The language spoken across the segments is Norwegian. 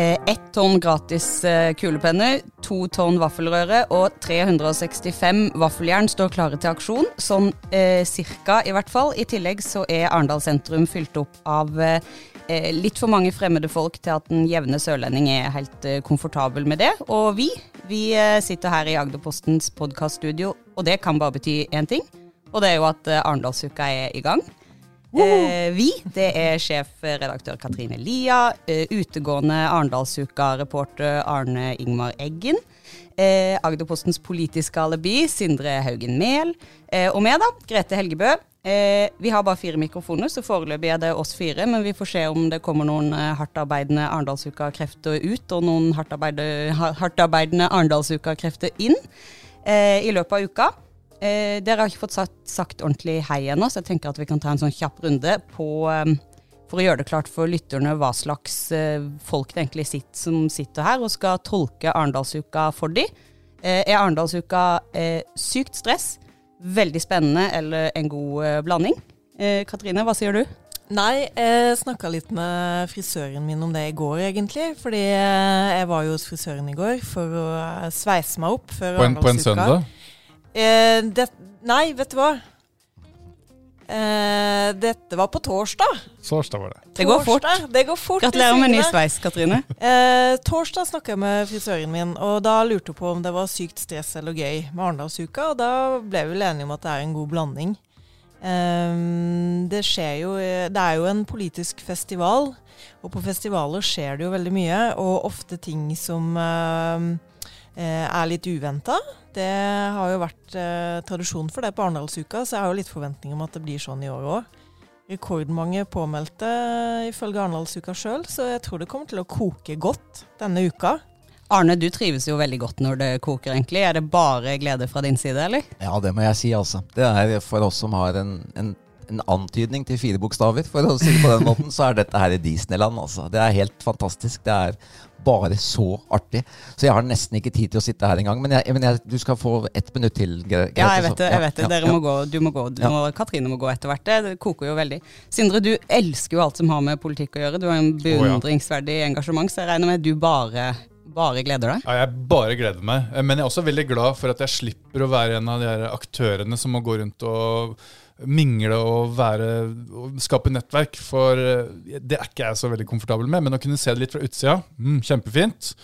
Eh, ett tonn gratis eh, kulepenner, to tonn vaffelrøre og 365 vaffeljern står klare til aksjon. Sånn eh, cirka, i hvert fall. I tillegg så er Arendal sentrum fylt opp av eh, eh, litt for mange fremmede folk til at den jevne sørlending er helt eh, komfortabel med det. Og vi, vi sitter her i Agderpostens podkaststudio, og det kan bare bety én ting. Og det er jo at Arendalsuka er i gang. Eh, vi, det er sjefredaktør Katrine Lia, eh, utegående Arendalsuka-reporter Arne Ingmar Eggen, eh, Agderpostens politiske alibi Sindre Haugen Mehl, eh, og meg, da, Grete Helgebø. Eh, vi har bare fire mikrofoner, så foreløpig er det oss fire. Men vi får se om det kommer noen eh, hardtarbeidende Arendalsuka-krefter ut, og noen hardtarbeidende, Arendalsuka-krefter inn eh, i løpet av uka. Eh, dere har ikke fått sagt, sagt ordentlig hei ennå, så jeg tenker at vi kan ta en sånn kjapp runde på, eh, for å gjøre det klart for lytterne hva slags eh, folk det egentlig sitter, som sitter her og skal tolke Arendalsuka for de. Eh, er Arendalsuka eh, sykt stress, veldig spennende eller en god eh, blanding? Eh, Katrine, hva sier du? Nei, jeg snakka litt med frisøren min om det i går, egentlig. Fordi jeg var jo hos frisøren i går for å sveise meg opp før På en, på en søndag? Eh, det, nei, vet du hva? Eh, dette var på torsdag. Torsdag var det. Det går fort. Det går fort. Gratulerer med ny sveis, Katrine. Eh, torsdag snakka jeg med frisøren min, og da lurte hun på om det var sykt stress eller gøy med Arendalsuka, og da ble vi vel enige om at det er en god blanding. Ehm, det skjer jo Det er jo en politisk festival, og på festivaler skjer det jo veldig mye, og ofte ting som eh, er litt uventa. Det har jo vært eh, tradisjon for det på Arendalsuka, så jeg har jo litt forventning om at det blir sånn i år òg. Rekordmange påmeldte ifølge Arendalsuka sjøl, så jeg tror det kommer til å koke godt denne uka. Arne, du trives jo veldig godt når det koker, egentlig. Er det bare glede fra din side, eller? Ja, det må jeg si, altså. Det er For oss som har en, en, en antydning til fire bokstaver, for å si det på den måten, så er dette her i Disneyland, altså. Det er helt fantastisk. Det er bare så artig. Så jeg har nesten ikke tid til å sitte her engang. Men, jeg, men jeg, du skal få ett minutt til, Gre- Grete. Ja, jeg vet det. jeg vet det. Dere ja. må gå. Du må gå. Du Ja. må, Katrine må gå etter hvert. Det, det koker jo veldig. Sindre, du elsker jo alt som har med politikk å gjøre. Du har en beundringsverdig engasjement, så jeg regner med at du bare, bare gleder deg. Ja, jeg bare gleder meg. Men jeg er også veldig glad for at jeg slipper å være en av de her aktørene som må gå rundt og mingle og, være, og skape nettverk. For eh, det er ikke jeg så veldig komfortabel med. Men å kunne se det litt fra utsida, mm, kjempefint.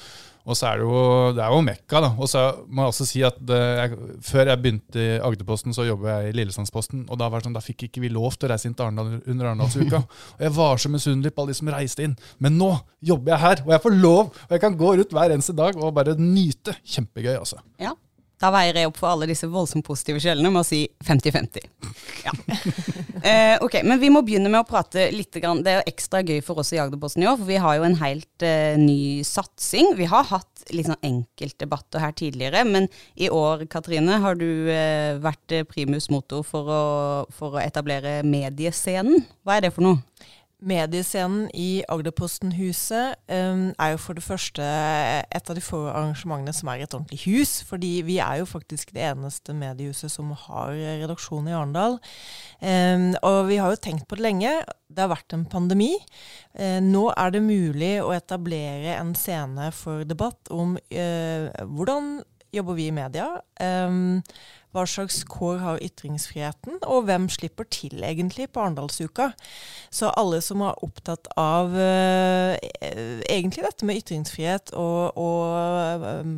Og så er det jo, det er jo Mekka, da. Og så må jeg også si at jeg, før jeg begynte i Agderposten, så jobba jeg i Lillesandsposten. Og da, var det sånn, da fikk ikke vi lov til å reise inn til Arendal under Arendalsuka. Og jeg var så misunnelig på alle de som reiste inn. Men nå jobber jeg her, og jeg får lov! Og jeg kan gå rundt hver eneste dag og bare nyte. Kjempegøy, altså. Ja. Da veier jeg opp for alle disse voldsomt positive sjelene med å si 50-50. Ja. Eh, ok, Men vi må begynne med å prate litt. Grann. Det er jo ekstra gøy for oss i Agderposten i år, for vi har jo en helt eh, ny satsing. Vi har hatt litt sånn enkeltdebatter her tidligere, men i år, Katrine, har du eh, vært eh, primus motor for å, for å etablere mediescenen. Hva er det for noe? Mediescenen i Agderposten-huset um, er jo for det første et av de få arrangementene som er et ordentlig hus. Fordi vi er jo faktisk det eneste mediehuset som har redaksjon i Arendal. Um, og vi har jo tenkt på det lenge. Det har vært en pandemi. Uh, nå er det mulig å etablere en scene for debatt om uh, hvordan jobber vi i media. Um, hva slags kår har ytringsfriheten, og hvem slipper til egentlig på Arendalsuka? Så alle som er opptatt av uh, egentlig dette med ytringsfrihet og, og um,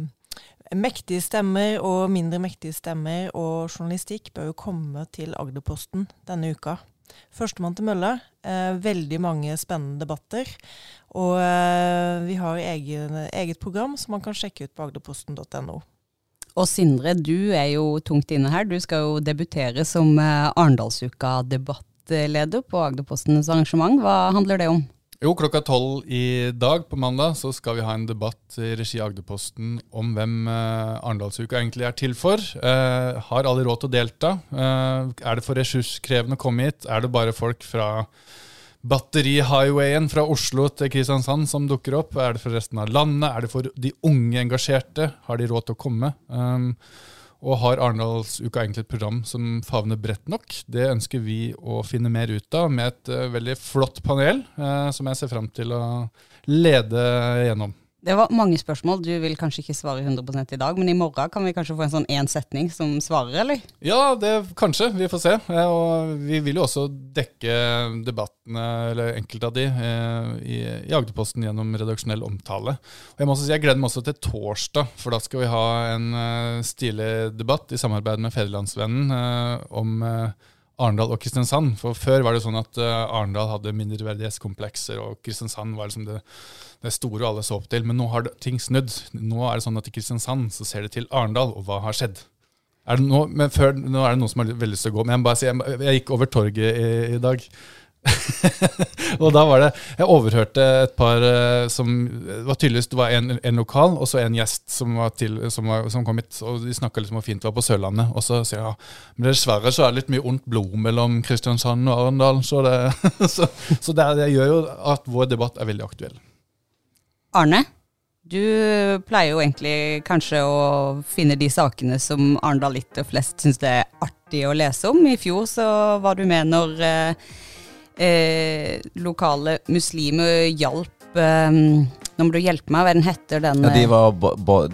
mektige stemmer og mindre mektige stemmer og journalistikk, bør jo komme til Agderposten denne uka. Førstemann til mølle. Eh, veldig mange spennende debatter. Og eh, vi har egen, eget program som man kan sjekke ut på agderposten.no. Og Sindre, du er jo tungt inne her. Du skal jo debutere som eh, Arendalsuka-debattleder på Agderpostens arrangement. Hva handler det om? Jo, klokka tolv i dag på mandag så skal vi ha en debatt i regi av Agderposten om hvem eh, Arendalsuka egentlig er til for. Eh, har alle råd til å delta? Eh, er det for ressurskrevende å komme hit? Er det bare folk fra Batteri-highwayen fra Oslo til Kristiansand som dukker opp? Er det for resten av landet? Er det for de unge engasjerte? Har de råd til å komme? Um, Og har Arendalsuka egentlig et program som favner bredt nok? Det ønsker vi å finne mer ut av med et uh, veldig flott panel, uh, som jeg ser fram til å lede gjennom. Det var mange spørsmål. Du vil kanskje ikke svare 100% i dag, men i morgen kan vi kanskje få en sånn én setning som svarer, eller? Ja, det kanskje. Vi får se. Og vi vil jo også dekke debattene, eller enkelte av de, eh, i, i Agderposten gjennom redaksjonell omtale. Og jeg må også si jeg gleder meg også til torsdag, for da skal vi ha en uh, stilig debatt i samarbeid med Federlandsvennen uh, om Arendal og Kristiansand. For før var det sånn at uh, Arendal hadde mindreverdighetskomplekser, og Kristiansand var liksom det, det store alle så opp til. Men nå har det, ting snudd. Nå er det sånn at i Kristiansand så ser det til Arendal, og hva har skjedd? Er det nå, men før, nå er det noen som har veldig lyst til å gå. Men jeg, bare jeg, jeg gikk over torget i, i dag. og da var det Jeg overhørte et par uh, som var tydeligvis det var en, en, lokal og så en gjest som, til, som, var, som kom hit. Og de snakka litt om fint det var på Sørlandet. Og så sier jeg ja, men dessverre så er det litt mye ondt blod mellom Kristiansand og Arendal. Så, det, så, så det, det, gjør jo at vår debatt er veldig aktuell. Arne, du pleier jo egentlig kanskje å finne de sakene som Arendal litt og flest syns det er artig å lese om. I fjor så var du med når uh, eh, lokale muslimer hjalp eh, Nå må du hjelpe meg, hva den heter den ja, de, eh? var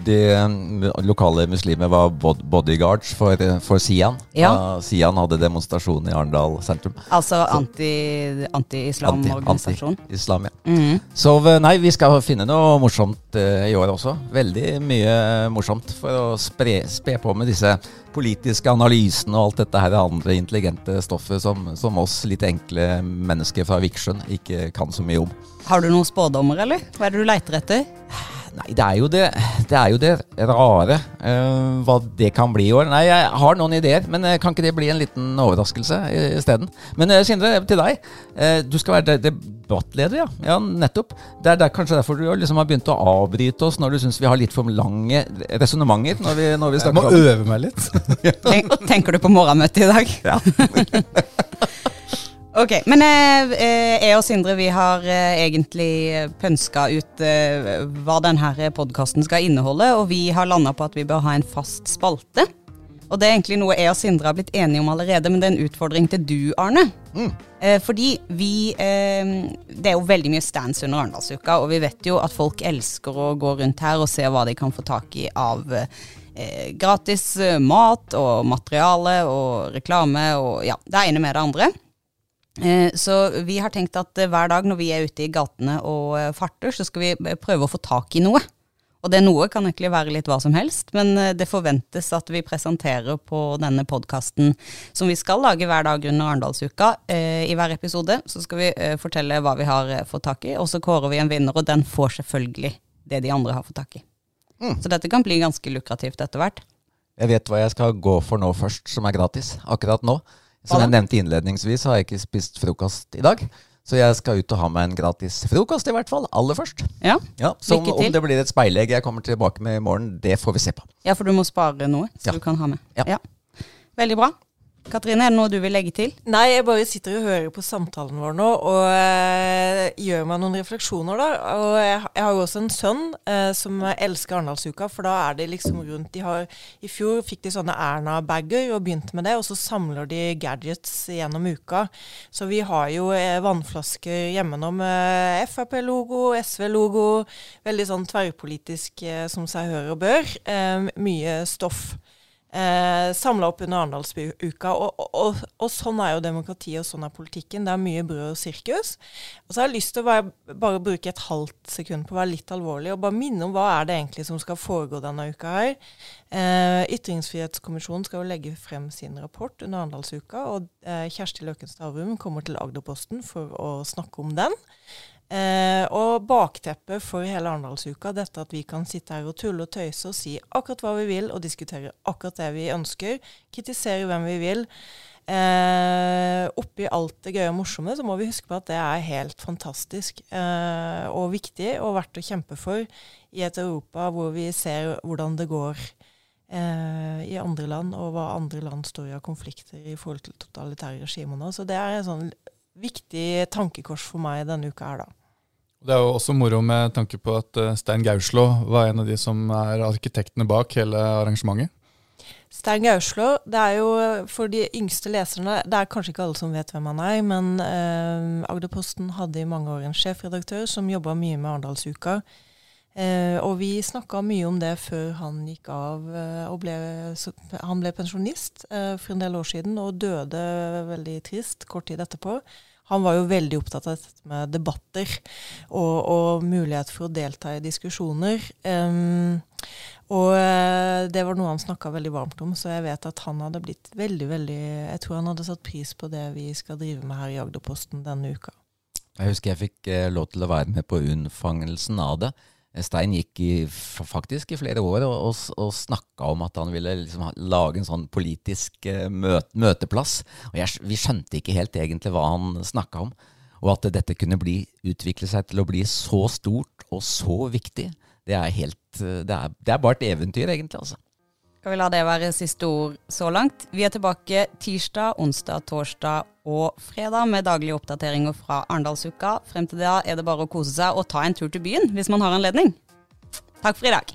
de um, lokale muslimer var bodyguards for, for Sian. Ja. Uh, Sian hadde demonstrasjon i Arendal sentrum. Altså anti-islam-organisasjon? Anti, anti islam, ja. Mm. Så nei, vi skal finne noe morsomt uh, i år også. Veldig mye morsomt for å spre, spe på med disse politiske analysene og alt dette her andre intelligente stoffet som, som oss litt enkle mennesker fra Viksjøen ikke kan så mye om. Har du noen spådommer, eller? Hva er det du leiter etter? Nei, det er jo det, det, er jo det rare. Uh, hva det kan bli i år. Nei, jeg har noen ideer, men uh, kan ikke det bli en liten overraskelse isteden? Men uh, Sindre, til deg. du skal være debattleder, ja. ja. Nettopp. Det er der, kanskje derfor du liksom har begynt å avbryte oss når du syns vi har litt for lange resonnementer når vi, når vi snakker Jeg må øve meg litt. Tenk, tenker du på morgenmøtet i dag? Ja. Ok, Men eh, eh, jeg og Sindre vi har eh, egentlig pønska ut eh, hva denne podkasten skal inneholde, og vi har landa på at vi bør ha en fast spalte. Og det er egentlig noe jeg og Sindre har blitt enige om allerede, men det er en utfordring til du, Arne. Mm. Eh, fordi vi eh, Det er jo veldig mye stands under Arendalsuka, og vi vet jo at folk elsker å gå rundt her og se hva de kan få tak i av gratis mat og materiale og reklame og ja, det ene med det andre. Eh, så vi har tenkt at eh, hver dag når vi er ute i gatene og eh, farter, så skal vi prøve å få tak i noe. Og det noe kan egentlig være litt hva som helst, men det forventes at vi presenterer på denne podkasten som vi skal lage hver dag under Arendalsuka. I hver episode så skal vi fortelle hva vi har fått tak i, og så kårer vi en vinner, og den får selvfølgelig det de andre har fått tak i. Mm. Så dette kan bli ganske lukrativt etter hvert. Jeg vet hva jeg skal gå for nå først, som er gratis. Akkurat nå. Som jeg nevnte innledningsvis, har jeg ikke spist frokost i dag. Så jeg skal ut og ha meg en gratis frokost, i hvert fall. Aller først. Ja, ja Så om, om det blir et speilegg jeg kommer tilbake med i morgen, det får vi se på. Ja, for du må spare noe, så ja. du kan ha med. Ja. ja. Veldig bra. Katrine, er det noe du vil legge til? Nei, jeg bare sitter og hører på samtalen vår nå og øh, gjør meg noen refleksjoner, da. Og jeg, jeg har jo også en sønn øh, som elsker Arendalsuka, for da er det liksom rundt de har, I fjor fikk de sånne Erna-bager og begynte med det, og så samler de gadgets gjennom uka. Så vi har jo øh, vannflasker nå med Frp-logo, SV-logo, veldig sånn tverrpolitisk som seg hør og bør. mye stoff eh, samla opp under Arendalsuka. Og, og, og, sånn er jo demokratiet, og sånn er politikken. Det er mye brød og sirkus. Og så har jeg lyst til å være, bare bruke et halvt sekund på å være litt alvorlig og bare minne om hva er det egentlig som skal foregå denne uka her. Eh, Ytringsfrihetskommisjonen skal jo legge frem sin rapport under Arendalsuka, og eh, Kjersti Løken Stavrum kommer til Agderposten for å snakke om den. Eh, og bakteppet for hele Arendalsuka, dette at vi kan sitte her og tulle og tøyse og si akkurat hva vi vil, og diskutere akkurat det vi ønsker, kritisere hvem vi vil. Eh, oppi alt det gøye og morsomme, så må vi huske på at det er helt fantastisk eh, og viktig og verdt å kjempe for i et Europa hvor vi ser hvordan det går eh, i andre land, og hva andre land står i av konflikter i forhold til totalitære regimer nå. Så det er en sånn viktig tankekors for meg denne uka her, da. Det er jo også moro med tanke på at eh, Stein Gauslå var en av de som er arkitektene bak hele arrangementet. Stein Gauslå, det er jo for de yngste leserne Det er kanskje ikke alle som vet hvem han er, men eh, Agderposten hadde i mange år en sjefredaktør som jobba mye med Arendalsuka. Eh, og vi snakka mye om det før han gikk av eh, og ble, Han ble pensjonist eh, for en del år siden og døde veldig trist kort tid etterpå. Han var jo veldig opptatt av dette med debatter og, og mulighet for å delta i diskusjoner. Um, og eh, det var noe han snakka veldig varmt om, så jeg vet at han hadde blitt veldig, veldig Jeg tror han hadde satt pris på det vi skal drive med her i Agderposten denne uka. Jeg husker jeg fikk eh, lov til å være med på unnfangelsen av det. Stein gikk i, faktisk i flere år og, og, og snakka om at han ville liksom lage en sånn politisk møte, møteplass. Og jeg, Vi skjønte ikke helt egentlig hva han snakka om. Og at dette kunne bli, utvikle seg til å bli så stort og så viktig, det er, helt, eh, det er, det er bare et eventyr, egentlig. altså. Skal vi la det være siste ord så langt? Vi er tilbake tirsdag, onsdag, torsdag og fredag med daglige oppdateringer fra Arendalsuka. Frem til da er det bare å kose seg og ta en tur til byen hvis man har anledning. Takk for i dag.